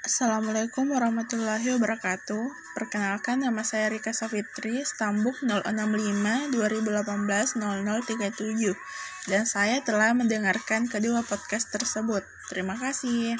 Assalamualaikum warahmatullahi wabarakatuh. Perkenalkan nama saya Rika Safitri, Stambuk 065 2018 0037 dan saya telah mendengarkan kedua podcast tersebut. Terima kasih.